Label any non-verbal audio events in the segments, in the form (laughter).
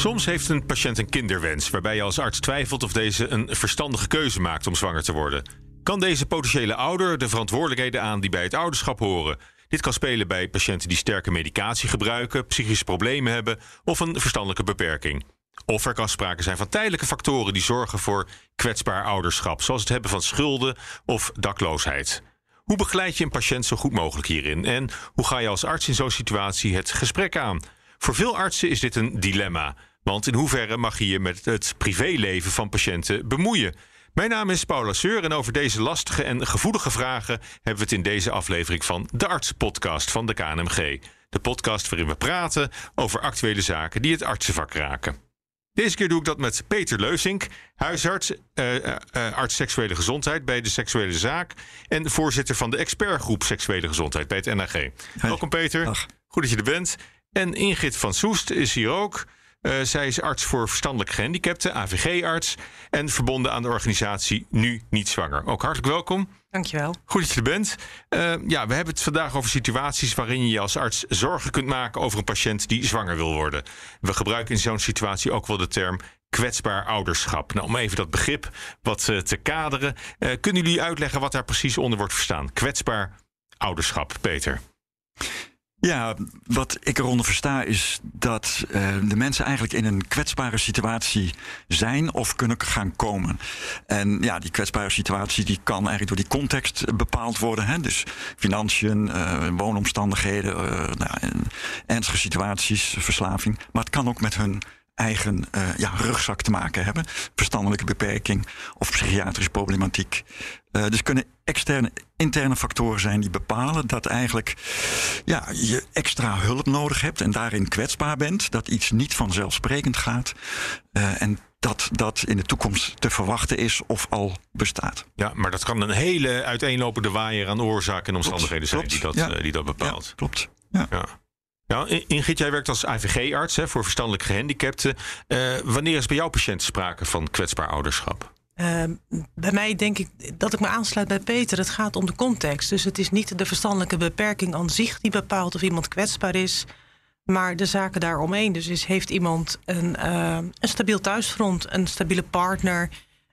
Soms heeft een patiënt een kinderwens waarbij je als arts twijfelt of deze een verstandige keuze maakt om zwanger te worden. Kan deze potentiële ouder de verantwoordelijkheden aan die bij het ouderschap horen? Dit kan spelen bij patiënten die sterke medicatie gebruiken, psychische problemen hebben of een verstandelijke beperking. Of er kan sprake zijn van tijdelijke factoren die zorgen voor kwetsbaar ouderschap, zoals het hebben van schulden of dakloosheid. Hoe begeleid je een patiënt zo goed mogelijk hierin? En hoe ga je als arts in zo'n situatie het gesprek aan? Voor veel artsen is dit een dilemma. Want in hoeverre mag je je met het privéleven van patiënten bemoeien? Mijn naam is Paula Seur en over deze lastige en gevoelige vragen hebben we het in deze aflevering van de Artsen-podcast van de KNMG. De podcast waarin we praten over actuele zaken die het artsenvak raken. Deze keer doe ik dat met Peter Leusink, huisarts, uh, uh, arts seksuele gezondheid bij de Seksuele Zaak en voorzitter van de expertgroep seksuele gezondheid bij het NAG. Welkom Peter, Dag. goed dat je er bent. En Ingrid van Soest is hier ook. Uh, zij is arts voor verstandelijk gehandicapten, AVG-arts. En verbonden aan de organisatie Nu Niet Zwanger. Ook hartelijk welkom. Dankjewel. Goed dat je er bent. Uh, ja, we hebben het vandaag over situaties waarin je je als arts zorgen kunt maken over een patiënt die zwanger wil worden. We gebruiken in zo'n situatie ook wel de term kwetsbaar ouderschap. Nou, om even dat begrip wat uh, te kaderen. kunnen jullie uitleggen wat daar precies onder wordt verstaan? Kwetsbaar ouderschap, Peter. Ja, wat ik eronder versta is dat uh, de mensen eigenlijk in een kwetsbare situatie zijn of kunnen gaan komen. En ja, die kwetsbare situatie die kan eigenlijk door die context bepaald worden. Hè? Dus financiën, uh, woonomstandigheden, uh, nou, ernstige situaties, verslaving. Maar het kan ook met hun eigen ja, rugzak te maken hebben. Verstandelijke beperking of psychiatrische problematiek. Uh, dus kunnen externe, interne factoren zijn die bepalen dat eigenlijk ja, je extra hulp nodig hebt en daarin kwetsbaar bent. Dat iets niet vanzelfsprekend gaat. Uh, en dat dat in de toekomst te verwachten is of al bestaat. Ja, maar dat kan een hele uiteenlopende waaier aan oorzaken en omstandigheden zijn die dat, ja. die dat bepaalt. Ja, klopt. Ja. ja. Ja, Ingrid, jij werkt als AVG-arts voor verstandelijk gehandicapten. Uh, wanneer is bij jouw patiënt sprake van kwetsbaar ouderschap? Uh, bij mij denk ik dat ik me aansluit bij Peter. Het gaat om de context. Dus het is niet de verstandelijke beperking aan zich die bepaalt of iemand kwetsbaar is, maar de zaken daaromheen. Dus is, heeft iemand een, uh, een stabiel thuisfront, een stabiele partner?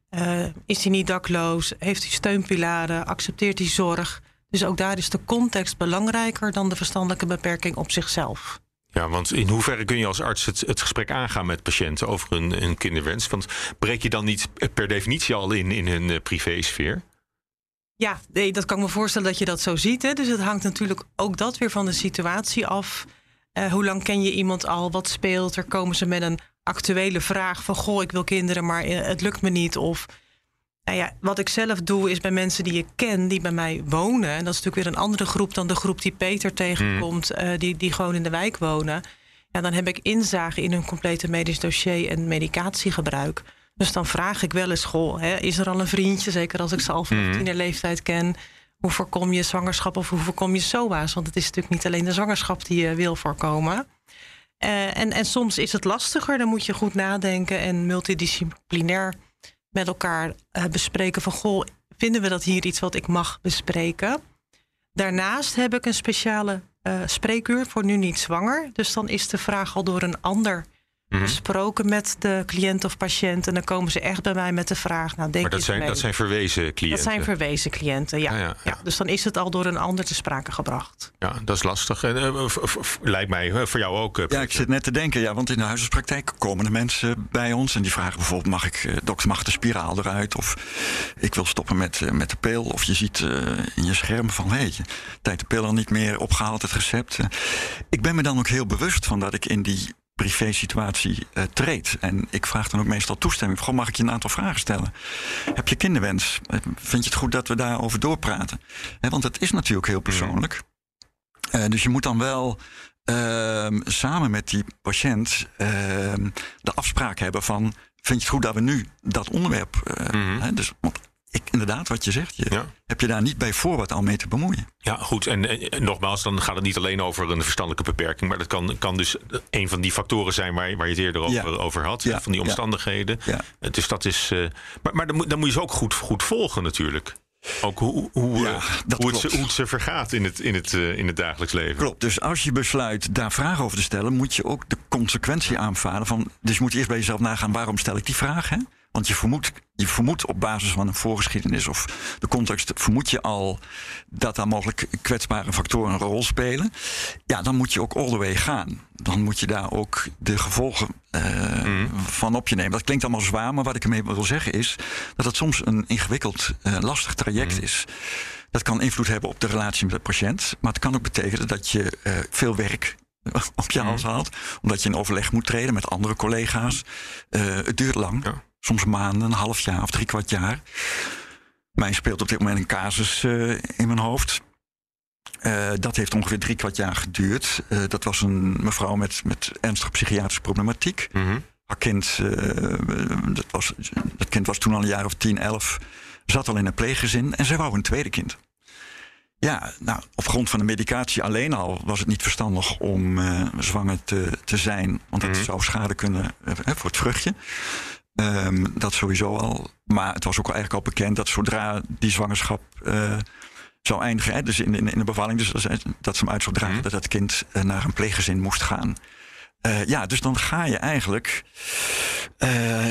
Uh, is hij niet dakloos? Heeft hij steunpilaren? Accepteert hij zorg? Dus ook daar is de context belangrijker dan de verstandelijke beperking op zichzelf. Ja, want in hoeverre kun je als arts het, gesprek aangaan met patiënten over hun, kinderwens? Want breek je dan niet per definitie al in, in hun uh, privésfeer? Ja, nee, dat kan ik me voorstellen dat je dat zo ziet. Hè? Dus het hangt natuurlijk ook dat weer van de situatie af. Uh, hoe lang ken je iemand al? Wat speelt er? Komen ze met een actuele vraag van... goh, ik wil kinderen, maar uh, het lukt me niet? Of nou ja, wat ik zelf doe is bij mensen die ik ken, die bij mij wonen. En dat is natuurlijk weer een andere groep dan de groep die Peter tegenkomt, mm. uh, die, die gewoon in de wijk wonen. Ja, dan heb ik inzage in hun complete medisch dossier en medicatiegebruik. Dus dan vraag ik wel eens: goh, hè, is er al een vriendje? Zeker als ik ze al van mm. leeftijd ken. Hoe voorkom je zwangerschap of hoe voorkom je SOA's? Want het is natuurlijk niet alleen de zwangerschap die je wil voorkomen. Uh, en, en soms is het lastiger. Dan moet je goed nadenken en multidisciplinair met elkaar uh, bespreken van goh, vinden we dat hier iets wat ik mag bespreken? Daarnaast heb ik een speciale uh, spreekuur voor nu niet zwanger. Dus dan is de vraag al door een ander gesproken met de cliënt of patiënt. En dan komen ze echt bij mij met de vraag. Nou, denk maar dat zijn, dat zijn verwezen cliënten? Dat zijn verwezen cliënten, ja. Ja, ja, ja. Dus dan is het al door een ander te sprake gebracht. Ja, dat is lastig. En, uh, lijkt mij voor jou ook. Uh, ja, ik zit net te denken. Ja, want in de huisartspraktijk komen de mensen bij ons. En die vragen bijvoorbeeld, mag ik, uh, dokter, mag de spiraal eruit? Of ik wil stoppen met, met de pil. Of je ziet in je scherm van, hé, hey, tijd de pil al niet meer opgehaald, het recept. ik ben me dan ook heel bewust van dat ik in die privé-situatie uh, treedt. En ik vraag dan ook meestal toestemming. Gewoon mag ik je een aantal vragen stellen? Heb je kinderwens? Eh, vind je het goed dat we daarover doorpraten? He, want het is natuurlijk heel persoonlijk. Uh, dus je moet dan wel uh, samen met die patiënt ehm, de afspraak hebben van... vind je het goed dat we nu dat onderwerp... Mm -hmm. dus, want ik, inderdaad, wat je zegt, je, ja. heb je daar niet bij voorbaat al mee te bemoeien. Ja, goed. En, en, nogmaals, dan gaat het niet alleen over een verstandelijke beperking, maar dat kan, kan dus een van die factoren zijn waar, waar je het eerder over, ja. over had, ja. van die omstandigheden. Dus dat is. Uh, maar maar dan, moet, dan moet je ze ook goed, goed volgen, natuurlijk. Ook hoe, hoe, Ja, eh, dat hoe, het, ze, hoe het ze vergaat in het, in, het, eh, in het dagelijks leven. Klopt. Dus als je besluit daar vragen over te stellen, moet je ook de consequentie aanvaarden. Van, dus je moet eerst bij jezelf nagaan waarom stel ik die vraag. Hè? Want je vermoedt, je vermoedt op basis van een voorgeschiedenis of de context, vermoed je al dat daar mogelijk kwetsbare factoren een rol spelen. Ja, dan moet je ook all the way gaan. Dan moet je daar ook de gevolgen eh, van op je nemen. Dat klinkt allemaal zwaar, maar wat ik ermee wil zeggen is dat het soms een ingewikkeld, eh, lastig traject is. Dat kan invloed hebben op de relatie met de patiënt. Maar het kan ook betekenen dat je eh, veel werk op je hals haalt. Omdat je in overleg moet treden met andere collega's. Het duurt lang. Ja. Soms maanden, een half jaar of drie kwart jaar. Mij speelt op dit moment een casus eh, in mijn hoofd. Eh, dat heeft ongeveer drie kwart jaar geduurd. Eh, dat was een mevrouw met, met ernstige psychiatrische problematiek. Mhm. Haar kind, dat, was, dat kind was toen al een jaar of 10, 11. Zat al in een pleeggezin en zij wou een tweede kind. Ja, nou, op grond van de medicatie alleen al was het niet verstandig om zwanger te, te zijn. Want dat Mhm. zou schade kunnen voor het vruchtje. Ehm, dat sowieso al. Maar het was ook al eigenlijk al bekend dat zodra die zwangerschap eh, zou eindigen, hè, dus in, in, in de bevalling, dus dat, ze hem uit zou dragen, Mhm. dat het kind eh, naar een pleeggezin moest gaan. Eh, ja, dus dan ga je eigenlijk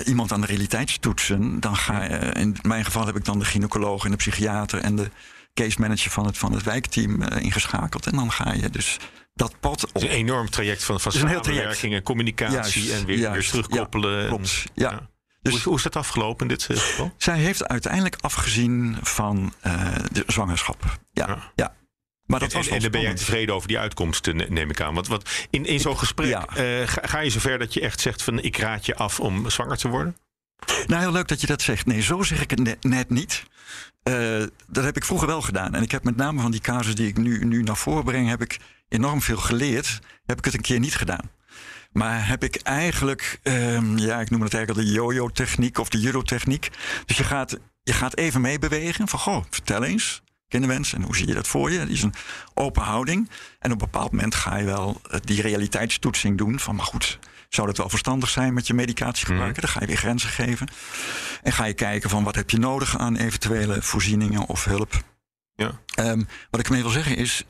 iemand aan de realiteitstoetsen. Dan ga je, in mijn geval heb ik dan de gynaecoloog en de psychiater en de case manager van het, van het wijkteam ingeschakeld. En dan ga je dus dat pad op. Het is een enorm traject van, van samenwerking en communicatie Juist, en weer, juist. weer terugkoppelen. Ja, En- klopt. Ja. ja. Dus- hoe, is, dat afgelopen in dit eh, geval? Zij heeft uiteindelijk afgezien van eh, de zwangerschap. Ja, Ja. ja. Maar dat en, was en, en dan ben jij tevreden over die uitkomst, eh, ne- neem ik aan. Want wat, in, in zo'n gesprek ja. ga, ga je zover dat je echt zegt van ik raad je af om zwanger te worden? Nou, heel leuk dat je dat zegt. Nee, zo zeg ik het net, net niet. Dat heb ik vroeger wel gedaan. En ik heb met name van die casus die ik nu, nu naar voren breng, heb ik enorm veel geleerd. Heb ik het een keer niet gedaan. Maar heb ik eigenlijk, ehm, ja, ik noem het eigenlijk al de yo-yo-techniek of de judo-techniek. Dus je gaat, je gaat even meebewegen van, goh, vertel eens, kinderwens, en hoe zie je dat voor je? Die is een open houding. En op een bepaald moment ga je wel eh, die realiteitstoetsing doen van, maar goed, zou dat wel verstandig zijn met je medicatie gebruiken? Dan ga je weer grenzen geven. En ga je kijken van, wat heb je nodig aan eventuele voorzieningen of hulp? Ja. Ehm, wat ik ermee wil zeggen is,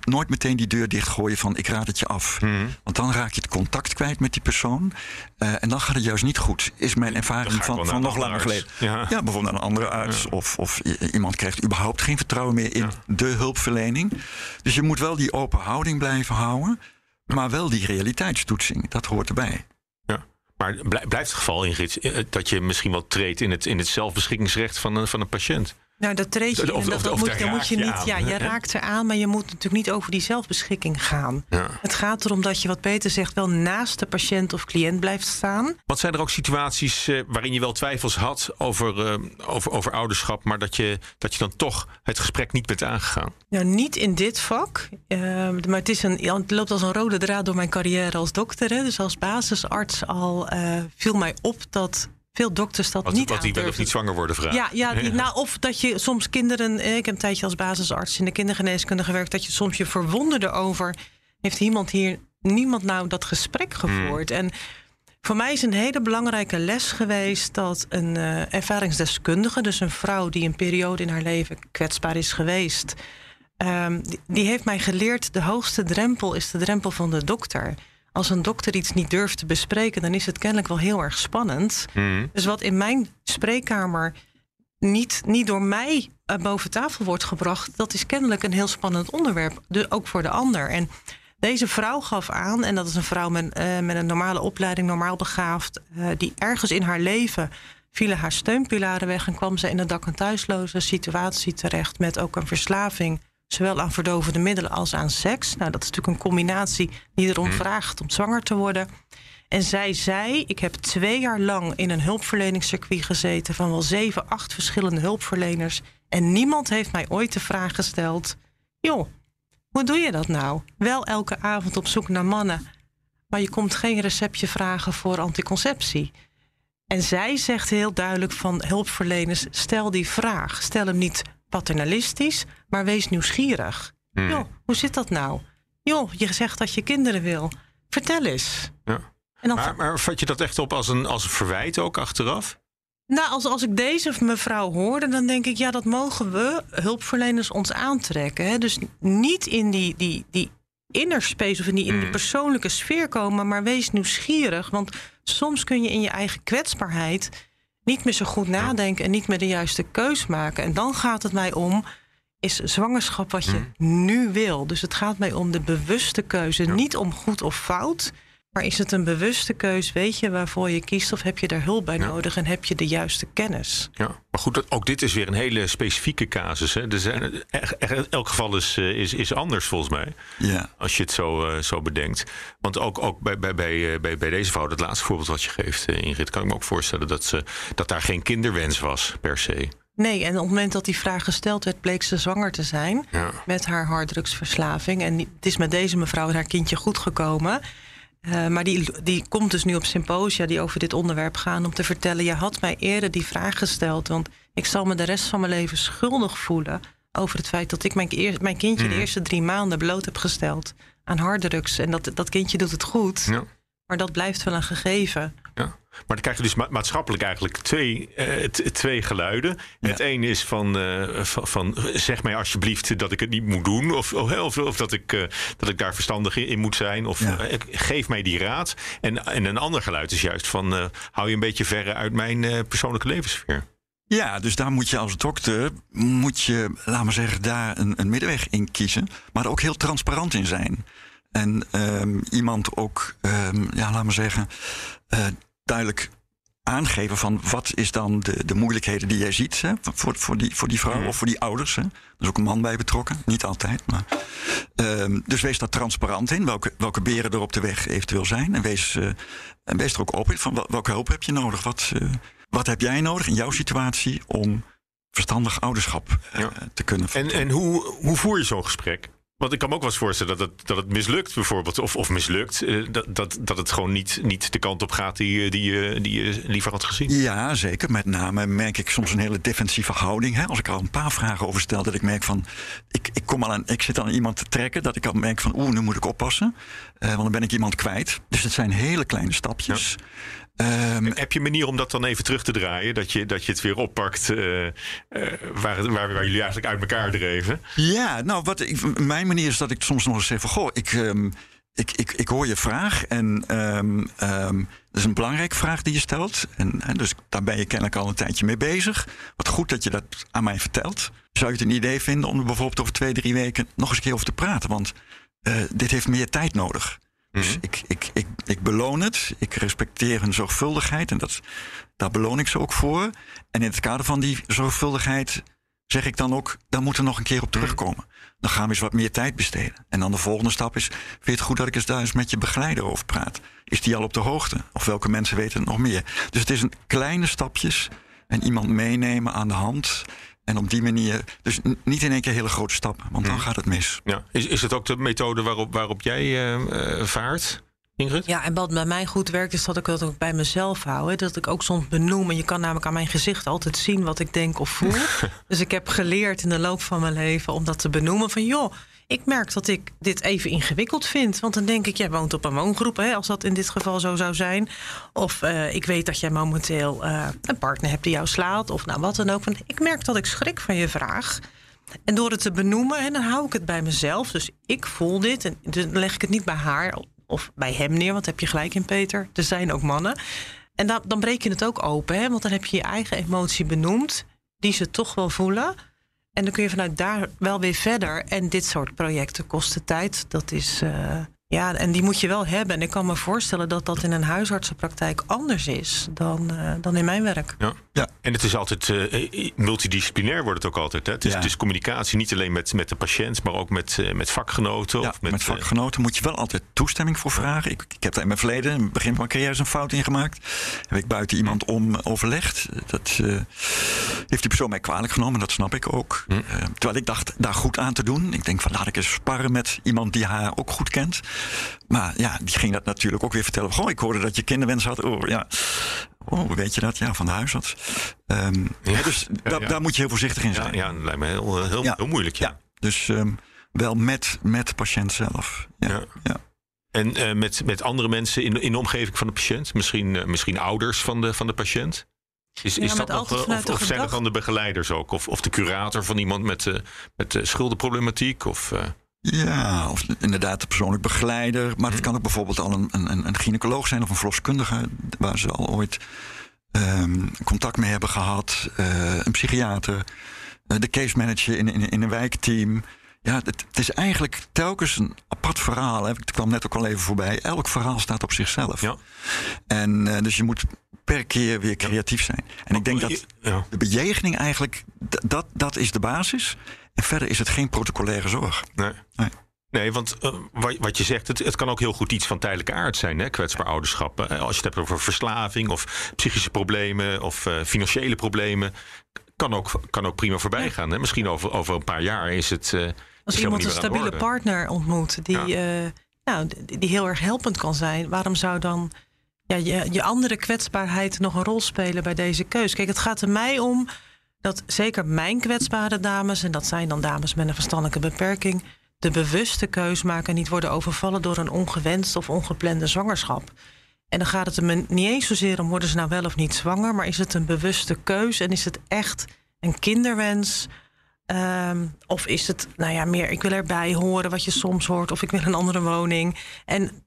nooit meteen die deur dichtgooien van ik raad het je af. Mhm. Want dan raak je het contact kwijt met die persoon. Eh, en dan gaat het juist niet goed. Is mijn ervaring van, van nog langer geleden. Ja. Ja, bijvoorbeeld naar een andere arts. Of, of iemand krijgt überhaupt geen vertrouwen meer in Ja. de hulpverlening. Dus je moet wel die open houding blijven houden. Maar wel die realiteitstoetsing. Dat hoort erbij. Ja. Maar blij- blijft het geval, Ingrid, eh, dat je misschien wel treedt in het, in het zelfbeschikkingsrecht van een, van een patiënt? Nou, dat treed je. Of- dat, of- moet, dan moet je je niet. aan, ja, je hè? raakt eraan, maar je moet natuurlijk niet over die zelfbeschikking gaan. Ja. Het gaat erom dat je, wat Peter zegt, wel naast de patiënt of cliënt blijft staan. Want zijn er ook situaties eh, waarin je wel twijfels had over, eh, over, over ouderschap, maar dat je, dat je dan toch het gesprek niet bent aangegaan? Nou, niet in dit vak. eh, maar het, is een, het loopt als een rode draad door mijn carrière als dokter. Hè. Dus als basisarts al eh, viel mij op dat veel dokters dat niet wat die wel of niet zwanger worden vragen? Ja, ja, die- nou, of dat je soms kinderen. eh, Ik heb een tijdje als basisarts in de kindergeneeskunde gewerkt. Dat je soms je verwonderde over. Heeft iemand hier niemand nou dat gesprek gevoerd? En voor mij is een hele belangrijke les geweest dat een eh, ervaringsdeskundige, dus een vrouw die een periode in haar leven kwetsbaar is geweest, ehm, die, die heeft mij geleerd: de hoogste drempel is de drempel van de dokter. Als een dokter iets niet durft te bespreken, dan is het kennelijk wel heel erg spannend. Mhm. Dus wat in mijn spreekkamer niet, niet door mij eh, boven tafel wordt gebracht, dat is kennelijk een heel spannend onderwerp. Dus ook voor de ander. En deze vrouw gaf aan, en dat is een vrouw met, eh, met een normale opleiding, normaal begaafd, eh, die ergens in haar leven vielen haar steunpilaren weg en kwam ze in een dak- en thuisloze situatie terecht met ook een verslaving, zowel aan verdovende middelen als aan seks. Nou, dat is natuurlijk een combinatie die erom vraagt om zwanger te worden. En zij zei: Ik heb twee jaar lang in een hulpverleningscircuit gezeten van wel zeven, acht verschillende hulpverleners. En niemand heeft mij ooit de vraag gesteld: Joh, hoe doe je dat nou? Wel elke avond op zoek naar mannen, maar je komt geen receptje vragen voor anticonceptie. En zij zegt heel duidelijk van hulpverleners: stel die vraag. Stel hem niet paternalistisch, maar wees nieuwsgierig. Joh, hoe zit dat nou? Joh, je zegt dat je kinderen wil. Vertel eens. Ja. En dan Maar, maar vat je dat echt op als een, als een verwijt ook achteraf? Nou, als, als ik deze mevrouw hoorde, dan denk ik, ja, dat mogen we hulpverleners ons aantrekken. Hè? Dus niet in die, die, die inner space of in die, in die Mm. persoonlijke sfeer komen, maar wees nieuwsgierig. Want soms kun je in je eigen kwetsbaarheid niet meer zo goed nadenken en niet meer de juiste keus maken. En dan gaat het mij om. Is zwangerschap wat je nu wil? Dus het gaat mij om de bewuste keuze. Niet om goed of fout. Maar is het een bewuste keus? Weet je waarvoor je kiest? Of heb je daar hulp bij Ja. nodig? En heb je de juiste kennis? Ja, maar goed, dat- ook dit is weer een hele specifieke casus. Hè. Er zijn, elk geval is, eh, is, is anders volgens mij. Ja. Als je het zo, eh, zo bedenkt. Want ook, ook bij, bij, bij, eh, bij, bij deze vrouw, dat laatste voorbeeld wat je geeft, Ingrid, kan ik me ook voorstellen dat, ze, dat daar geen kinderwens was per se. Nee, en op het moment dat die vraag gesteld werd, bleek ze zwanger te zijn Ja. met haar harddrugsverslaving. En het is met deze mevrouw haar kindje goed gekomen. Eh, maar die, die komt dus nu op symposia die over dit onderwerp gaan om te vertellen: je had mij eerder die vraag gesteld, want ik zal me de rest van mijn leven schuldig voelen over het feit dat ik mijn, mijn kindje de eerste drie maanden bloot heb gesteld aan harddrugs. En dat, dat kindje doet het goed, Ja. maar dat blijft wel een gegeven. Ja. Maar dan krijg je dus ma- maatschappelijk eigenlijk twee, eh, twee geluiden. Ja. Het een is van, eh, van, van zeg mij alsjeblieft dat ik het niet moet doen. Of, of, of, of dat, ik, eh, dat ik daar verstandig in, moet zijn. Of Ja. geef mij die raad. En, en een ander geluid is juist van hou je een beetje verre uit mijn persoonlijke levenssfeer. Ja, dus daar moet je als dokter, moet je, laten we zeggen, daar een, een middenweg in kiezen. Maar er ook heel transparant in zijn. En ehm, iemand ook, ehm, ja, laten we zeggen, eh, duidelijk aangeven van wat is dan de, de moeilijkheden die jij ziet hè, voor, voor, die, voor die vrouw Mhm. of voor die ouders. Hè. Er is ook een man bij betrokken, niet altijd. Maar, Ehm, dus wees daar transparant in, welke, welke beren er op de weg eventueel zijn. En wees, eh, en wees er ook open in van wel- welke hulp heb je nodig. Wat, eh, wat heb jij nodig in jouw situatie om verstandig ouderschap eh, Ja. te kunnen En, en hoe, hoe voer je zo'n gesprek? Want ik kan me ook wel eens voorstellen dat het, dat het mislukt, bijvoorbeeld. Of, of mislukt. eh, dat, dat, dat het gewoon niet, niet de kant op gaat die, je- die, je- die je liever had gezien. Ja, zeker. Met name merk ik soms een hele defensieve houding. Hè? Als ik al een paar vragen over stel, dat ik merk van. Ik, ik, kom al aan, ik zit aan iemand te trekken, dat ik al merk van. Oeh, nu moet ik oppassen. eh, want dan ben ik iemand kwijt. Dus het zijn hele kleine stapjes. Ehm, Heb je een manier om dat dan even terug te draaien? Dat je, dat je het weer oppakt eh, eh, waar, waar, waar jullie eigenlijk uit elkaar dreven? Ja, nou, wat ik, mijn manier is dat ik soms nog eens zeg van... Goh, ik, ehm, ik, ik, ik hoor je vraag en ehm, dat is een belangrijke vraag die je stelt. En, en dus daar ben je kennelijk al een tijdje mee bezig. Wat goed dat je dat aan mij vertelt. Zou je het een idee vinden om er bijvoorbeeld over twee, drie weken... nog eens een keer over te praten? Want eh, dit heeft meer tijd nodig. Dus Mhm. ik, ik, ik, ik beloon het. Ik respecteer hun zorgvuldigheid. En dat, daar beloon ik ze ook voor. En in het kader van die zorgvuldigheid zeg ik dan ook... daar moeten we nog een keer op terugkomen. Dan gaan we eens wat meer tijd besteden. En dan de volgende stap is... vind je het goed dat ik eens daar eens met je begeleider over praat? Is die al op de hoogte? Of welke mensen weten het nog meer? Dus het is een kleine stapjes... en iemand meenemen aan de hand... En op die manier, dus niet in één keer hele grote stappen, want dan gaat het mis. Ja. Is, is het ook de methode waarop, waarop jij eh, eh, vaart, Ingrid? Ja, en wat bij mij goed werkt, is dat ik dat ook bij mezelf hou. Hè. Dat ik ook soms benoem. En je kan namelijk aan mijn gezicht altijd zien wat ik denk of voel. (laughs) dus ik heb geleerd in de loop van mijn leven om dat te benoemen. Van joh, ik merk dat ik dit even ingewikkeld vind. Want dan denk ik, jij woont op een woongroep, hè, als dat in dit geval zo zou zijn. Of eh, ik weet dat jij momenteel eh, een partner hebt die jou slaat. Of nou wat dan ook. Want ik merk dat ik schrik van je vraag. En door het te benoemen, hè, dan hou ik het bij mezelf. Dus ik voel dit. En dan leg ik het niet bij haar of bij hem neer. Want heb je gelijk in, Peter. Er zijn ook mannen. En dan, dan breek je het ook open. Hè, want dan heb je je eigen emotie benoemd. Die ze toch wel voelen. En dan kun je vanuit daar wel weer verder. En dit soort projecten kosten tijd. Dat is. eh, ja, en die moet je wel hebben. En ik kan me voorstellen dat dat in een huisartsenpraktijk anders is dan, eh, dan in mijn werk. Ja. Ja. En het is altijd eh, multidisciplinair wordt het ook altijd. Hè? Het, is, Ja. het is communicatie niet alleen met, met de patiënt, maar ook met, eh, met vakgenoten. Ja, of met, met, eh, vakgenoten moet je wel altijd toestemming voor vragen. Ik, ik heb daar in mijn verleden, in het begin van mijn carrière, eens een fout in gemaakt. Heb ik buiten iemand om overlegd. Dat eh, heeft die persoon mij kwalijk genomen, dat snap ik ook. Hm. Eh, terwijl ik dacht daar goed aan te doen. Ik denk van laat ik eens sparren met iemand die haar ook goed kent. Maar ja, die ging dat natuurlijk ook weer vertellen. Goh, ik hoorde dat je kinderwens had. Oh ja. Oh, hoe weet je dat? Ja, van de huisarts. Ehm, Ja. Dus Ja, da- ja. daar moet je heel voorzichtig in zijn. ja, dat lijkt me heel, heel, Ja. heel moeilijk. Ja. Ja, dus ehm, wel met, met de patiënt zelf. Ja, Ja. ja. En eh, met, met andere mensen in, in de omgeving van de patiënt, misschien, eh, misschien ouders van de, van de patiënt. Is, is dat nog, of, of zijn het dan de begeleiders ook? Of, of de curator van iemand met, uh, met uh, schuldenproblematiek? Of, uh... Ja, of inderdaad de persoonlijk begeleider. Maar het mhm. kan ook bijvoorbeeld al een, een, een gynaecoloog zijn of een verloskundige... waar ze al ooit um, contact mee hebben gehad. een psychiater, de case manager in, in, in een wijkteam... Ja, het, het, is eigenlijk telkens een apart verhaal. Hè. Ik kwam net ook al even voorbij. Elk verhaal staat op zichzelf. Ja. En uh, dus je moet per keer weer creatief zijn. En ik denk dat de bejegening eigenlijk, dat, dat is de basis. En verder is het geen protocolaire zorg. Nee. nee. Nee, want uh, wat je zegt, het, het, kan ook heel goed iets van tijdelijke aard zijn, hè? kwetsbaar ouderschap. Eh, als je het hebt over verslaving of psychische problemen of uh, financiële problemen, kan ook, kan ook prima voorbij gaan. Hè? Misschien over, over een paar jaar is het. Uh, als iemand een stabiele partner ontmoet die, ja. nou, die heel erg helpend kan zijn, waarom zou dan ja, je, je andere kwetsbaarheid nog een rol spelen bij deze keus. Kijk, het gaat er mij om dat zeker mijn kwetsbare dames, en dat zijn dan dames met een verstandelijke beperking, de bewuste keus maken en niet worden overvallen door een ongewenst of ongeplande zwangerschap. En dan gaat het er niet eens zozeer om worden ze nou wel of niet zwanger, maar is het een bewuste keus en is het echt een kinderwens? Um, of is het, nou ja, meer ik wil erbij horen wat je soms hoort, of ik wil een andere woning. En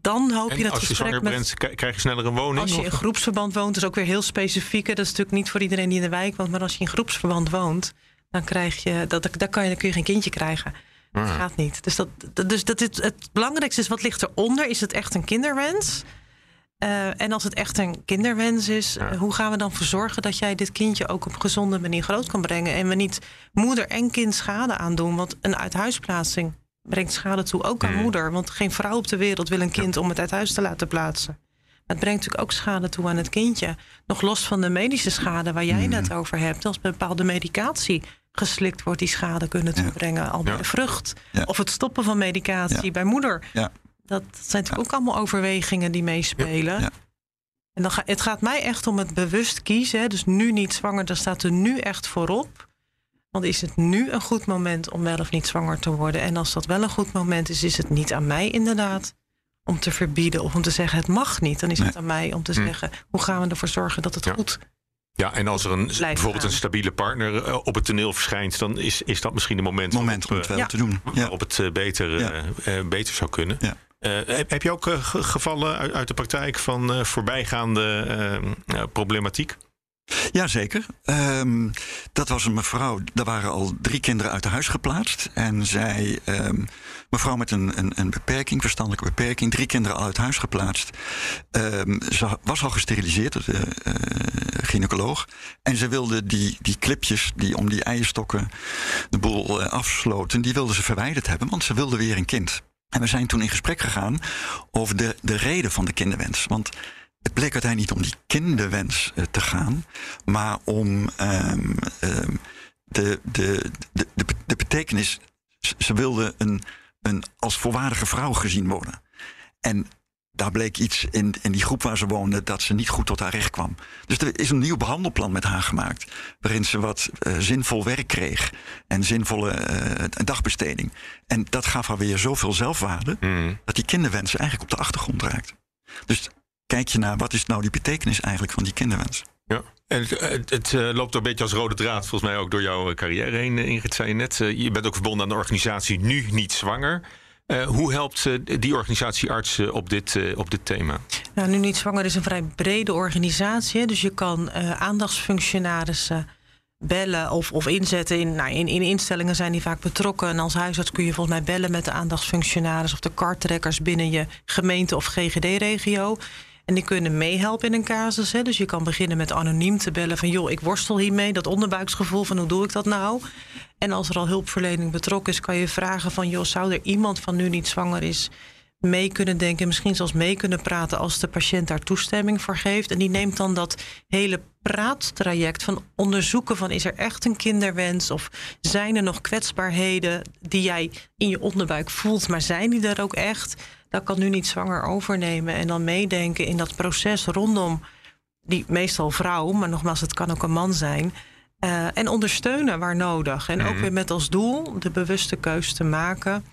dan hoop je dat als je zwanger bent, krijg je sneller een woning? Als je in groepsverband woont, is ook weer heel specifiek. Dat is natuurlijk niet voor iedereen die in de wijk woont. Maar als je in groepsverband woont, dan, krijg je, dat, daar kan je, dan kun je geen kindje krijgen. Dat ah. gaat niet. Dus, dat, dus dat het, het belangrijkste is, wat ligt eronder? Is het echt een kinderwens? Uh, en als het echt een kinderwens is, hoe gaan we dan voor zorgen dat jij dit kindje ook op een gezonde manier groot kan brengen? En we niet moeder en kind schade aandoen. Want een uithuisplaatsing brengt schade toe, ook aan mm. moeder. Want geen vrouw op de wereld wil een kind om het uit huis te laten plaatsen. Maar het brengt natuurlijk ook schade toe aan het kindje. Nog los van de medische schade waar jij mm. het over hebt. Als bepaalde medicatie geslikt wordt, die schade kunnen toebrengen. Al bij de vrucht. Of het stoppen van medicatie bij moeder. Dat zijn natuurlijk ook allemaal overwegingen die meespelen. En dan ga, het gaat mij echt om het bewust kiezen. Dus nu niet zwanger, dan staat er nu echt voorop. Want is het nu een goed moment om wel of niet zwanger te worden? En als dat wel een goed moment is, is het niet aan mij inderdaad om te verbieden of om te zeggen het mag niet. Dan is het aan mij om te hm. zeggen hoe gaan we ervoor zorgen dat het goed ja, en als er een, bijvoorbeeld een stabiele partner eh, op het toneel verschijnt, dan is, is dat misschien een moment, moment om het wel te doen. Ja. Waarop het eh, beter, uh, beter zou kunnen. Ja. heb, heb je ook gevallen uit, uit, de praktijk van voorbijgaande problematiek? Jazeker. Um, dat was een mevrouw, daar waren al drie kinderen uit huis geplaatst. En zij, um, mevrouw met een, een, een, beperking, verstandelijke beperking, drie kinderen al uit huis geplaatst. Um, ze was al gesteriliseerd de uh, gynaecoloog. En ze wilde die, die clipjes die om die eierstokken de boel uh, afsloten, die wilde ze verwijderd hebben, want ze wilde weer een kind. En we zijn toen in gesprek gegaan over de, de reden van de kinderwens. Want het bleek uiteindelijk niet om die kinderwens uh, te gaan, maar om um, um, de, de, de, de, de betekenis. Ze wilde een, een als volwaardige vrouw gezien worden. En daar bleek iets in, in die groep waar ze woonde dat ze niet goed tot haar recht kwam. Dus er is een nieuw behandelplan met haar gemaakt. Waarin ze wat uh, zinvol werk kreeg. En zinvolle uh, dagbesteding. En dat gaf haar weer zoveel zelfwaarde. Mm. dat die kinderwens eigenlijk op de achtergrond raakt. Dus kijk je naar wat is nou die betekenis eigenlijk van die kinderwens. Ja. En het, het, uh, loopt een beetje als rode draad, volgens mij ook door jouw eh, carrière heen, uh, Ingrid, zei je net. je bent ook verbonden aan de organisatie Nu Niet Zwanger. hoe helpt die organisatie artsen op dit, op dit thema? Nou, Nu Niet Zwanger is een vrij brede organisatie. Dus je kan aandachtsfunctionarissen bellen of, of inzetten. In, nou, in, in instellingen zijn die vaak betrokken. En als huisarts kun je volgens mij bellen met de aandachtsfunctionaris... of de karttrekkers binnen je gemeente of GGD-regio... En die kunnen meehelpen in een casus. Hè. Dus je kan beginnen met anoniem te bellen van... joh, ik worstel hiermee, dat onderbuiksgevoel van hoe doe ik dat nou? En als er al hulpverlening betrokken is, kan je vragen van... joh, zou er iemand van nu niet zwanger is mee kunnen denken... misschien zelfs mee kunnen praten als de patiënt daar toestemming voor geeft. En die neemt dan dat hele praattraject van onderzoeken van... is er echt een kinderwens of zijn er nog kwetsbaarheden... die jij in je onderbuik voelt, maar zijn die er ook echt dat kan nu niet zwanger overnemen en dan meedenken in dat proces rondom die meestal vrouw, maar nogmaals, het kan ook een man zijn. Uh, en ondersteunen waar nodig. En ook mhm. weer met als doel de bewuste keus te maken.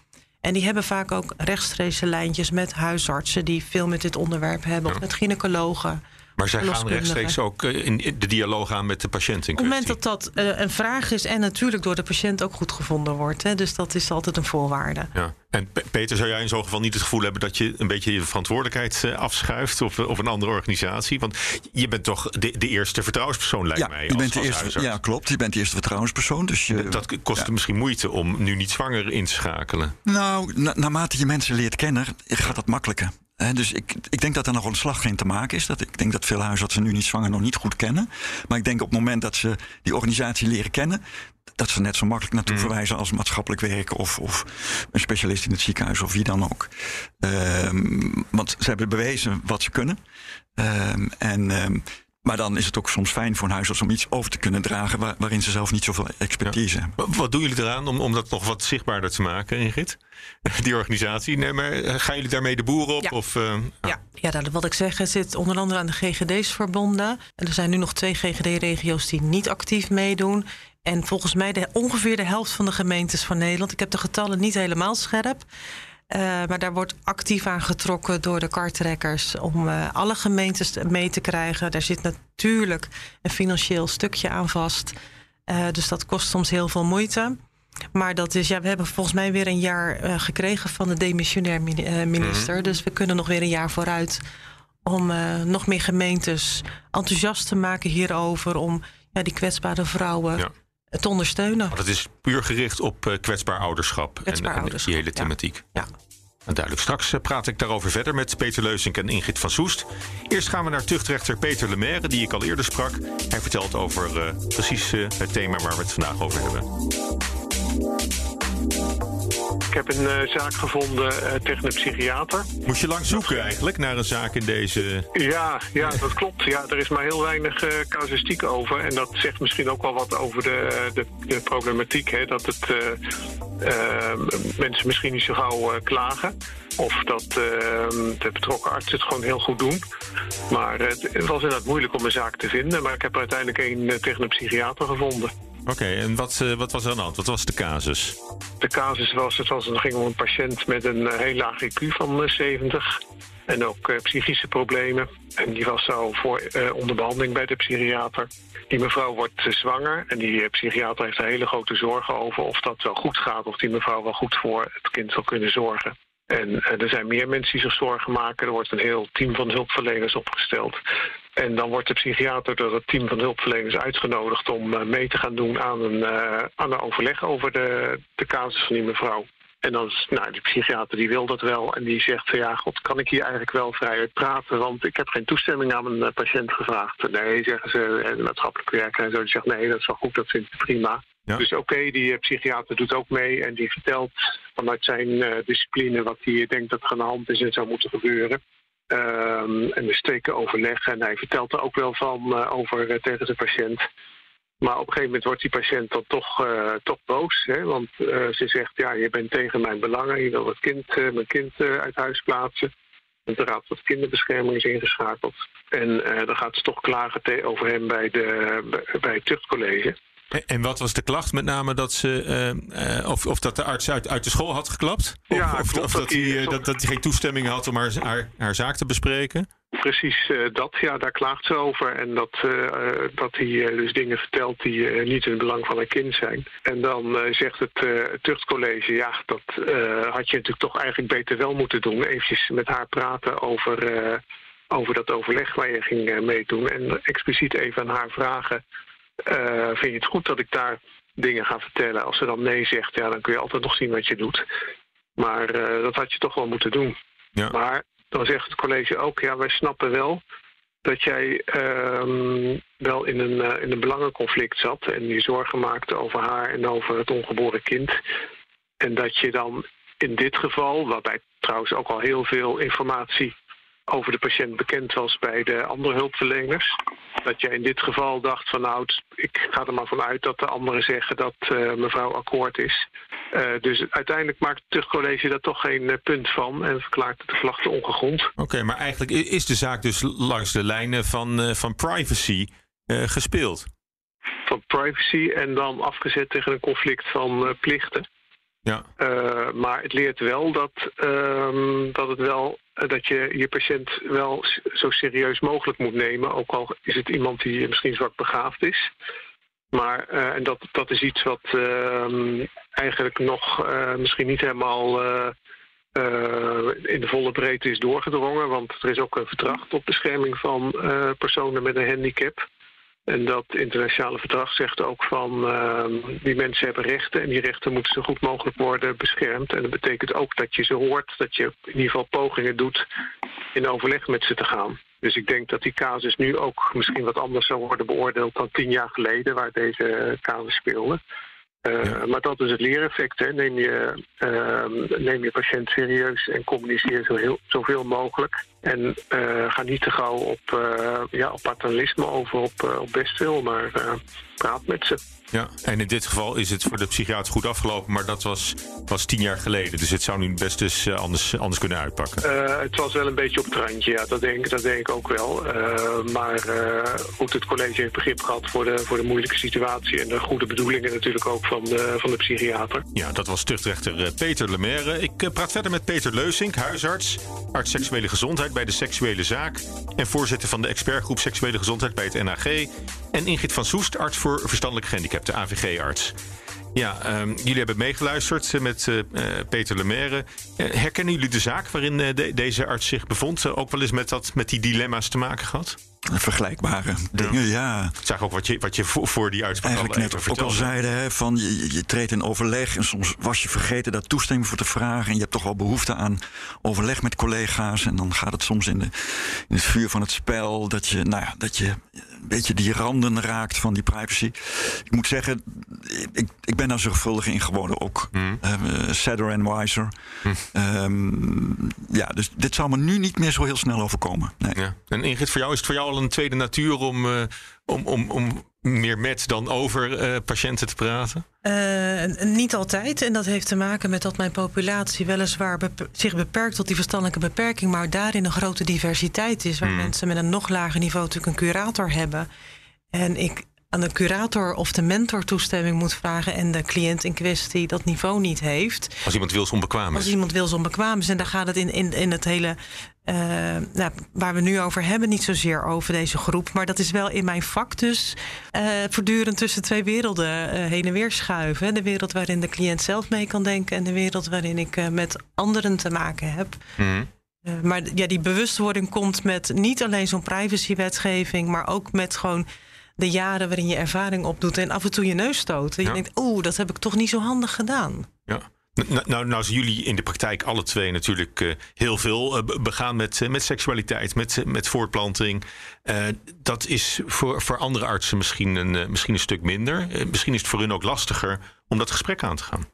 En die hebben vaak ook rechtstreekse lijntjes met huisartsen die veel met dit onderwerp hebben, of met gynaecologen. Maar zij gaan rechtstreeks ook eh, in de dialoog aan met de patiënt in Op het moment dat dat uh, een vraag is en natuurlijk door de patiënt ook goed gevonden wordt. Hè, dus dat is altijd een voorwaarde. Ja. En Peter, zou jij in zo'n geval niet het gevoel hebben dat je een beetje je verantwoordelijkheid uh, afschuift of, of een andere organisatie? Want je bent toch de, de eerste vertrouwenspersoon, lijkt ja, mij. Je als, bent de als eerste, huisarts. ja, klopt. Je bent de eerste vertrouwenspersoon. Dus je, dat kost ja. misschien moeite om nu niet zwanger in te schakelen. Nou, na, naarmate je mensen leert kennen, gaat dat makkelijker. He, dus ik, ik denk dat er nog een slag geen te maken is. Dat, ik denk dat veel huisartsen nu niet zwanger nog niet goed kennen. Maar ik denk op het moment dat ze die organisatie leren kennen... dat ze net zo makkelijk naartoe mm. verwijzen als maatschappelijk werk... Of, of een specialist in het ziekenhuis of wie dan ook. Um, want ze hebben bewezen wat ze kunnen. Um, en... Um, maar dan is het ook soms fijn voor een huisarts om iets over te kunnen dragen waar, waarin ze zelf niet zoveel expertise ja. hebben. Wat doen jullie eraan om, om dat nog wat zichtbaarder te maken, Ingrid? (laughs) Die organisatie. Nee, maar gaan jullie daarmee de boeren op? Ja, of, uh, ja. ja dat, wat ik zeg, het zit onder andere aan de GGD's verbonden. En er zijn nu nog twee GGD-regio's die niet actief meedoen. En volgens mij de, ongeveer de helft van de gemeentes van Nederland. Ik heb de getallen niet helemaal scherp. Uh, maar daar wordt actief aan getrokken door de kartrekkers om uh, alle gemeentes mee te krijgen. Daar zit natuurlijk een financieel stukje aan vast. Uh, dus dat kost soms heel veel moeite. Maar dat is, ja, we hebben volgens mij weer een jaar gekregen van de demissionair minister. Mm-hmm. Dus we kunnen nog weer een jaar vooruit om nog meer gemeentes enthousiast te maken hierover. Om ja, die kwetsbare vrouwen. Ja te ondersteunen. Maar dat is puur gericht op uh, kwetsbaar ouderschap kwetsbaar en, en ouderschap, die hele thematiek. Ja. En duidelijk. Straks uh, praat ik daarover verder met Peter Leusink en Ingrid van Soest. Eerst gaan we naar tuchtrechter Peter Lemaire, die ik al eerder sprak. Hij vertelt over uh, precies het thema waar we het vandaag over hebben. Ik heb een uh, zaak gevonden uh, tegen een psychiater. Moest je lang zoeken eigenlijk naar een zaak in deze... Ja, ja dat klopt. Ja, er is maar heel weinig uh, casuïstiek over. En dat zegt misschien ook wel wat over de, de, de problematiek. Hè? Dat het, mensen misschien niet zo gauw klagen. Of dat de betrokken artsen het gewoon heel goed doen. Maar het, het was inderdaad moeilijk om een zaak te vinden. Maar ik heb er uiteindelijk een tegen een psychiater gevonden. Oké, en wat, uh, wat was er aan? Wat was de casus? De casus was, het, was, het ging om een patiënt met een uh, heel laag IQ van uh, 70. En ook psychische problemen. En die was zo voor onder behandeling bij de psychiater. Die mevrouw wordt zwanger. En die psychiater heeft er hele grote zorgen over of dat wel goed gaat. Of die mevrouw wel goed voor het kind zal kunnen zorgen. En er zijn meer mensen die zich zorgen maken. Er wordt een heel team van hulpverleners opgesteld. En dan wordt de psychiater door het team van hulpverleners uitgenodigd om uh, mee te gaan doen aan een, uh, aan een overleg over de, de casus van die mevrouw. En dan is, nou, de psychiater die wil dat wel en die zegt van ja, god, kan ik hier eigenlijk wel vrij uit praten? Want ik heb geen toestemming aan mijn uh, patiënt gevraagd. Nee, zeggen ze, de maatschappelijk werker en zo, die zegt nee, dat is wel goed, dat vindt hij prima. Ja. Dus oké, okay, die psychiater doet ook mee en die vertelt vanuit zijn discipline wat hij denkt dat er aan de hand is en zou moeten gebeuren. Um, en we steken overleg en hij vertelt er ook wel van uh, over uh, tegen zijn patiënt. Maar op een gegeven moment wordt die patiënt dan toch, uh, toch boos. Hè? Want ze zegt, ja, je bent tegen mijn belangen. Je wil het kind, mijn kind uit huis plaatsen. En de Raad de Kinderbescherming is ingeschakeld. En dan gaat ze toch klagen over hem bij, de, bij het tuchtcollege. En wat was de klacht? Met name dat ze uh, uh, of, of dat de arts uit, uit de school had geklapt? Of, ja, of, klopt, of dat, hij uh, dat, dat geen toestemming had om haar, haar, haar zaak te bespreken? Precies dat, ja, daar klaagt ze over. En dat, dat hij dus dingen vertelt die niet in het belang van haar kind zijn. En dan zegt het tuchtcollege, ja, dat had je natuurlijk toch eigenlijk beter wel moeten doen. Eventjes met haar praten over, over dat overleg waar je ging meedoen. En expliciet even aan haar vragen uh, vind je het goed dat ik daar dingen ga vertellen? Als ze dan nee zegt, ja, dan kun je altijd nog zien wat je doet. Maar uh, dat had je toch wel moeten doen. Ja. Maar dan zegt het college ook, ja, wij snappen wel dat jij um, wel in een, uh, in een belangenconflict zat en je zorgen maakte over haar en over het ongeboren kind. En dat je dan in dit geval, waarbij trouwens ook al heel veel informatie over de patiënt bekend was bij de andere hulpverleners. Dat jij in dit geval dacht van nou, ik ga er maar vanuit dat de anderen zeggen dat uh, mevrouw akkoord is. Uh, dus uiteindelijk maakt het tuchtcollege daar toch geen uh, punt van en verklaart de klachten ongegrond. Oké, okay, maar eigenlijk is de zaak dus langs de lijnen van, van privacy gespeeld. Van privacy en dan afgezet tegen een conflict van plichten. Ja. Maar het leert wel dat, uh, dat, het wel, dat je je patiënt wel zo serieus mogelijk moet nemen. Ook al is het iemand die misschien zwak begaafd is. Maar uh, en dat, dat is iets wat ehm, eigenlijk nog misschien niet helemaal in de volle breedte is doorgedrongen. Want er is ook een verdrag tot bescherming van personen met een handicap. En dat internationale verdrag zegt ook van uh, die mensen hebben rechten en die rechten moeten zo goed mogelijk worden beschermd. En dat betekent ook dat je ze hoort, dat je in ieder geval pogingen doet in overleg met ze te gaan. Dus ik denk dat die casus nu ook misschien wat anders zou worden beoordeeld dan tien jaar geleden, waar deze casus speelde. Uh, ja. Maar dat is het leereffect. Hè. Neem, je, uh, neem je patiënt serieus en communiceer zo heel, zoveel mogelijk. En uh, ga niet te gauw op, ja, op paternalisme over op, op best veel, maar praat met ze. Ja, en in dit geval is het voor de psychiater goed afgelopen, maar dat was, was tien jaar geleden. Dus het zou nu best dus anders, anders kunnen uitpakken. Uh, het was wel een beetje op het randje, ja, dat denk, dat denk ik ook wel. Uh, maar uh, goed, het college heeft begrip gehad voor de, voor de moeilijke situatie en de goede bedoelingen natuurlijk ook van de, van de psychiater. Ja, dat was tuchtrechter Peter Lemaire. Ik praat verder met Peter Leusink, huisarts, arts seksuele gezondheid bij de Seksuele Zaak en voorzitter van de expertgroep Seksuele Gezondheid bij het NAG. En Ingrid van Soest, arts voor verstandelijk gehandicapten AVG-arts. Ja, um, jullie hebben meegeluisterd met uh, Peter Lemaire. Uh, herkennen jullie de zaak waarin de, deze arts zich bevond? ook wel eens met, dat, met die dilemma's te maken gehad? Vergelijkbare dingen, ja. Ik zag ook wat je, wat je voor, voor die uitspraak Eigenlijk net ook al zeiden, hè, van je, je treedt in overleg... en soms was je vergeten daar toestemming voor te vragen... en je hebt toch wel behoefte aan overleg met collega's... en dan gaat het soms in, de, in het vuur van het spel... dat je, nou ja, dat je een beetje die randen raakt van die privacy. Ik moet zeggen, ik, ik ben daar zorgvuldig in geworden ook. Mm. Uh, sadder and wiser. Mm. Um, ja, dus dit zal me nu niet meer zo heel snel overkomen. Nee. Ja. En Ingrid, voor jou is het voor jou al een tweede natuur om, uh, om, om, om meer met dan over uh, patiënten te praten? Uh, niet altijd. En dat heeft te maken met dat mijn populatie weliswaar bep zich beperkt tot die verstandelijke beperking, maar daarin een grote diversiteit is. Waar mm. mensen met een nog lager niveau natuurlijk een curator hebben. En ik aan de curator of de mentor toestemming moet vragen en de cliënt in kwestie dat niveau niet heeft. Als iemand wil onbekwaam is. Als iemand wil onbekwaam is. En daar gaat het in, in, in het hele, uh, nou, waar we nu over hebben, niet zozeer over deze groep. Maar dat is wel in mijn vak dus uh, voortdurend tussen twee werelden uh, heen en weer schuiven. De wereld waarin de cliënt zelf mee kan denken en de wereld waarin ik met anderen te maken heb. Mm. maar ja, die bewustwording komt met niet alleen zo'n privacywetgeving, maar ook met gewoon de jaren waarin je ervaring opdoet en af en toe je neus stoot. En je denkt, oeh, dat heb ik toch niet zo handig gedaan. Ja. Nou, nou, nou zijn jullie in de praktijk alle twee natuurlijk uh, heel veel uh, begaan met, uh, met seksualiteit, met, met voortplanting. dat is voor, voor andere artsen misschien een, misschien een stuk minder. misschien is het voor hun ook lastiger om dat gesprek aan te gaan.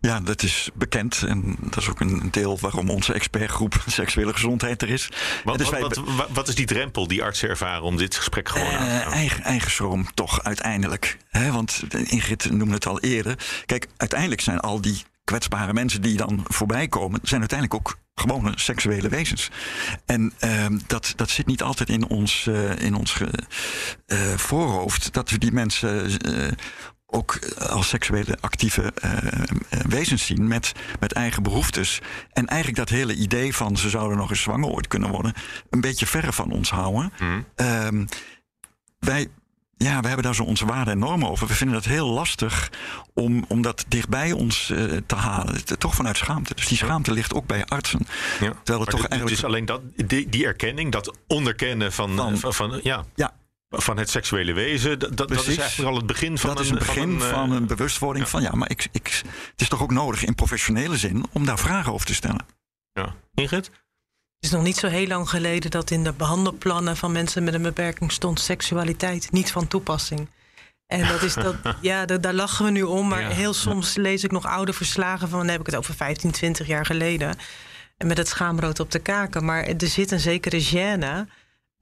Ja, dat is bekend. En dat is ook een deel waarom onze expertgroep (laughs) seksuele gezondheid er is. Wat, dus wat, wat, wat, is die drempel die artsen ervaren om dit gesprek gewoon aan te gaan? eigen, eigen schroom toch uiteindelijk. He, want Ingrid noemde het al eerder. Kijk, uiteindelijk zijn al die kwetsbare mensen die dan voorbij komen, zijn uiteindelijk ook gewone seksuele wezens. En uh, dat, dat zit niet altijd in ons, uh, in ons uh, voorhoofd. Dat we die mensen ook eh, als seksuele actieve uh, wezens zien met, met eigen behoeftes. En eigenlijk dat hele idee van ze zouden nog eens zwanger ooit kunnen worden, een beetje verre van ons houden. Mm. Um, wij, ja, we hebben daar zo onze waarden en normen over. We vinden het heel lastig om, om dat dichtbij ons uh, te halen. Toch vanuit schaamte. Dus die schaamte ligt ook bij artsen. Ja. Terwijl het toch eigenlijk... Het is alleen dat, die, die erkenning, dat onderkennen van, van, van, van ja. ja, van het seksuele wezen. Dat, dat is eigenlijk al het begin van dat een... is het begin van een, van een eh, bewustwording ja. van... ja, maar ik, ik, het is toch ook nodig in professionele zin... om daar vragen over te stellen. Ja. Ingrid? Het is nog niet zo heel lang geleden dat in de behandelplannen van mensen met een beperking stond seksualiteit niet van toepassing. En dat is dat, (laughs) ja, dat, daar lachen we nu om. Maar ja. heel soms lees ik nog oude verslagen van, dan heb ik het over 15, 20 jaar geleden. En met het schaamrood op de kaken. Maar er zit een zekere gêne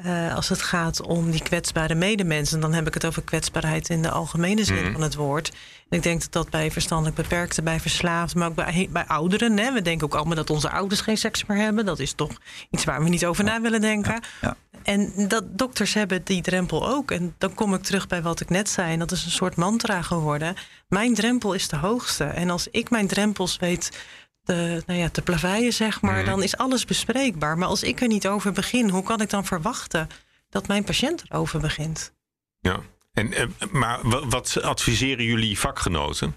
Uh, als het gaat om die kwetsbare medemensen, dan heb ik het over kwetsbaarheid in de algemene zin Mhm. van het woord. En ik denk dat dat bij verstandelijk beperkten, bij verslaafden, maar ook bij, bij ouderen. Hè. We denken ook allemaal dat onze ouders geen seks meer hebben. Dat is toch iets waar we niet over na willen denken. ja. En dat dokters hebben die drempel ook. En dan kom ik terug bij wat ik net zei. En dat is een soort mantra geworden. Mijn drempel is de hoogste. En als ik mijn drempels weet te, nou ja, te plaveien, zeg maar, Mhm. dan is alles bespreekbaar. Maar als ik er niet over begin, hoe kan ik dan verwachten dat mijn patiënt erover begint? Ja. En, eh, maar wa- wat adviseren jullie vakgenoten?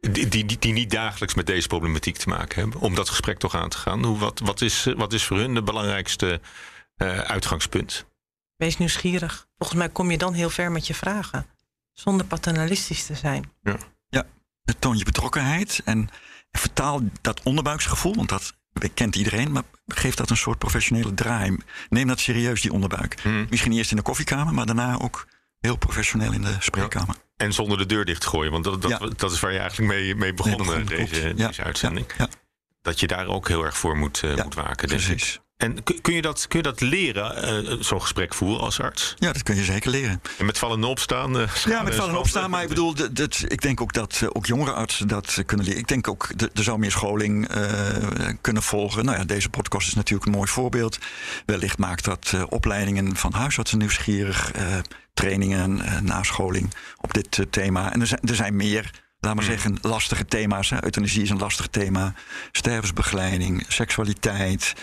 Die, die, die, die niet dagelijks met deze problematiek te maken hebben, om dat gesprek toch aan te gaan? Hoe, wat, wat, is, eh, wat is voor hun de belangrijkste eh, uitgangspunt? Wees nieuwsgierig. Volgens mij kom je dan heel ver met je vragen. Zonder paternalistisch te zijn. toon je betrokkenheid en vertaal dat onderbuiksgevoel, want dat kent iedereen, maar geef dat een soort professionele draai. Neem dat serieus, die onderbuik. Hmm. Misschien eerst in de koffiekamer, maar daarna ook heel professioneel in de spreekkamer. En zonder de deur dicht te gooien, want dat, dat, Ja. dat is waar je eigenlijk mee, mee Nee, begonnen, deze. Ja, deze uitzending. Dat je daar ook heel erg voor moet, Ja, moet waken. precies. En kun je dat, kun je dat leren, eh, zo'n gesprek voeren als arts? Ja, dat kun je zeker leren. En met vallen en opstaan? eh, Ja, met vallen en opstaan. Maar ik bedoel, dat, dat- ik denk ook dat eh, ook jongere artsen dat eh, kunnen leren. Ik denk ook, er zou meer scholing eh, kunnen volgen. Nou ja, deze podcast is natuurlijk een mooi voorbeeld. Wellicht maakt dat eh, opleidingen van huisartsen nieuwsgierig. eh, trainingen, eh, nascholing op dit eh, thema. En er zijn, er zijn meer, laat maar zeggen, lastige thema's. Hè. Euthanasie is een lastig thema. Stervensbegeleiding, seksualiteit,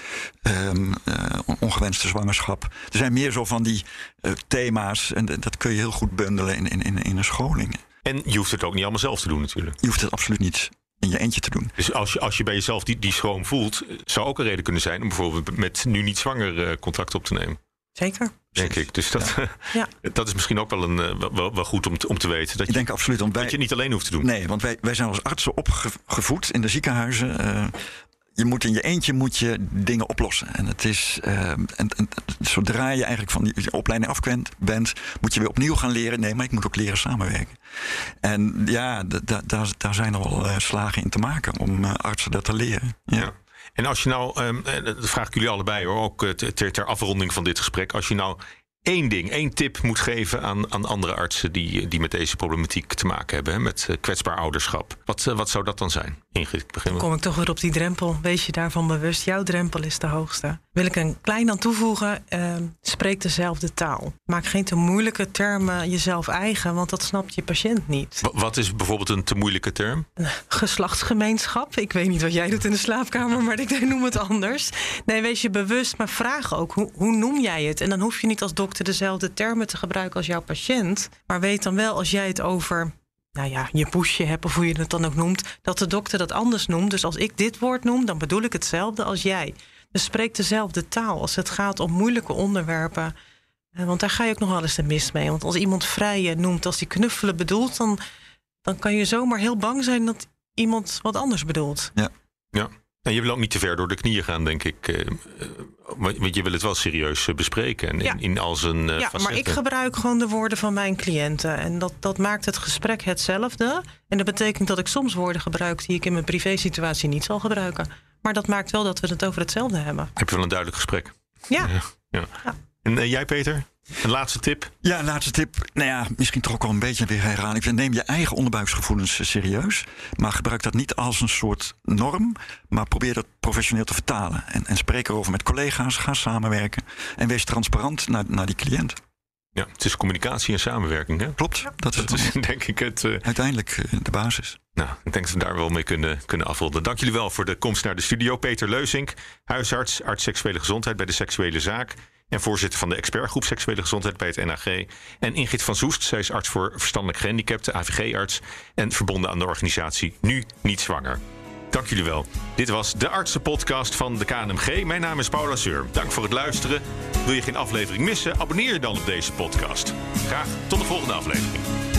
ehm, eh, ongewenste zwangerschap. Er zijn meer zo van die eh, thema's. En dat kun je heel goed bundelen in, in, in, in een scholing. En je hoeft het ook niet allemaal zelf te doen natuurlijk. Je hoeft het absoluut niet in je eentje te doen. Dus als je, als je bij jezelf die, die schroom voelt, zou ook een reden kunnen zijn om bijvoorbeeld met nu niet zwanger eh, contact op te nemen. Zeker. Denk ik. Dus dat, Ja. (laughs) dat is misschien ook wel, een, eh, wel- wel, goed om te, om te weten. Dat Ik je, denk absoluut. Want dat je wij, het niet alleen hoeft te doen. nee, want wij, wij zijn als artsen opgevoed in de ziekenhuizen. eh, je moet in je eentje moet je dingen oplossen. En het is. eh, en, en, zodra je eigenlijk van die opleiding af bent, moet je weer opnieuw gaan leren. Nee, maar ik moet ook leren samenwerken. En ja, daar, daar zijn er wel slagen in te maken om artsen dat te leren. Ja. Ja. En als je nou, eh, dat vraag ik jullie allebei hoor, ook eh, ter, ter afronding van dit gesprek. Als je nou één ding, één tip moet geven aan, aan andere artsen die, die met deze problematiek te maken hebben, hè, met eh, kwetsbaar ouderschap. Wat, eh, wat zou dat dan zijn? Ingrid, ik begin Dan kom ik toch weer op die drempel. Wees je daarvan bewust. Jouw drempel is de hoogste. Wil ik een klein aan toevoegen. ehm, spreek dezelfde taal. Maak geen te moeilijke termen jezelf eigen, want dat snapt je patiënt niet. Wa- Wat is bijvoorbeeld een te moeilijke term? Geslachtsgemeenschap. Ik weet niet wat jij doet in de slaapkamer, maar ik (laughs) noem het anders. Nee, wees je bewust, maar vraag ook hoe, hoe noem jij het? En dan hoef je niet als dokter dezelfde termen te gebruiken als jouw patiënt. Maar weet dan wel, als jij het over nou ja, je poesje hebt, of hoe je het dan ook noemt, dat de dokter dat anders noemt. Dus als ik dit woord noem, dan bedoel ik hetzelfde als jij. Dus spreek dezelfde taal als het gaat om moeilijke onderwerpen. Eh, Want daar ga je ook nog wel eens de mis mee. Want als iemand vrije noemt als die knuffelen bedoelt, dan, dan kan je zomaar heel bang zijn dat iemand wat anders bedoelt. Ja. En je wil ook niet te ver door de knieën gaan, denk ik. eh, eh, Want je wil het wel serieus eh, bespreken. En Ja. in, in al zijn ja, maar facetten. ik gebruik gewoon de woorden van mijn cliënten. En dat, dat maakt het gesprek hetzelfde. En dat betekent dat ik soms woorden gebruik die ik in mijn privésituatie niet zal gebruiken. Maar dat maakt wel dat we het over hetzelfde hebben. Heb je wel een duidelijk gesprek. Ja, (laughs) Ja. Ja. En jij, Peter? Een laatste tip? Ja, laatste tip. Nou ja, misschien toch ook wel een beetje weer herhaling. Neem je eigen onderbuiksgevoelens eh, serieus. Maar gebruik dat niet als een soort norm. Maar probeer dat professioneel te vertalen. En, en spreek erover met collega's. Ga samenwerken. En wees transparant naar, naar die cliënt. Ja, het is communicatie en samenwerking. Hè? Klopt, dat is, Dat is (laughs) denk ik het. eh, uiteindelijk eh, de basis. nou, ik denk dat we daar wel mee kunnen, kunnen afronden. Dank jullie wel voor de komst naar de studio. Peter Leusink, huisarts, arts seksuele gezondheid bij de Seksuele Zaak. En voorzitter van de expertgroep Seksuele Gezondheid bij het NAG. En Ingrid van Soest, zij is arts voor verstandelijk gehandicapten, AVG-arts. En verbonden aan de organisatie Nu Niet Zwanger. Dank jullie wel. Dit was de Artsenpodcast van de KNMG. Mijn naam is Paula Seur. Dank voor het luisteren. Wil je geen aflevering missen? Abonneer je dan op deze podcast. Graag tot de volgende aflevering.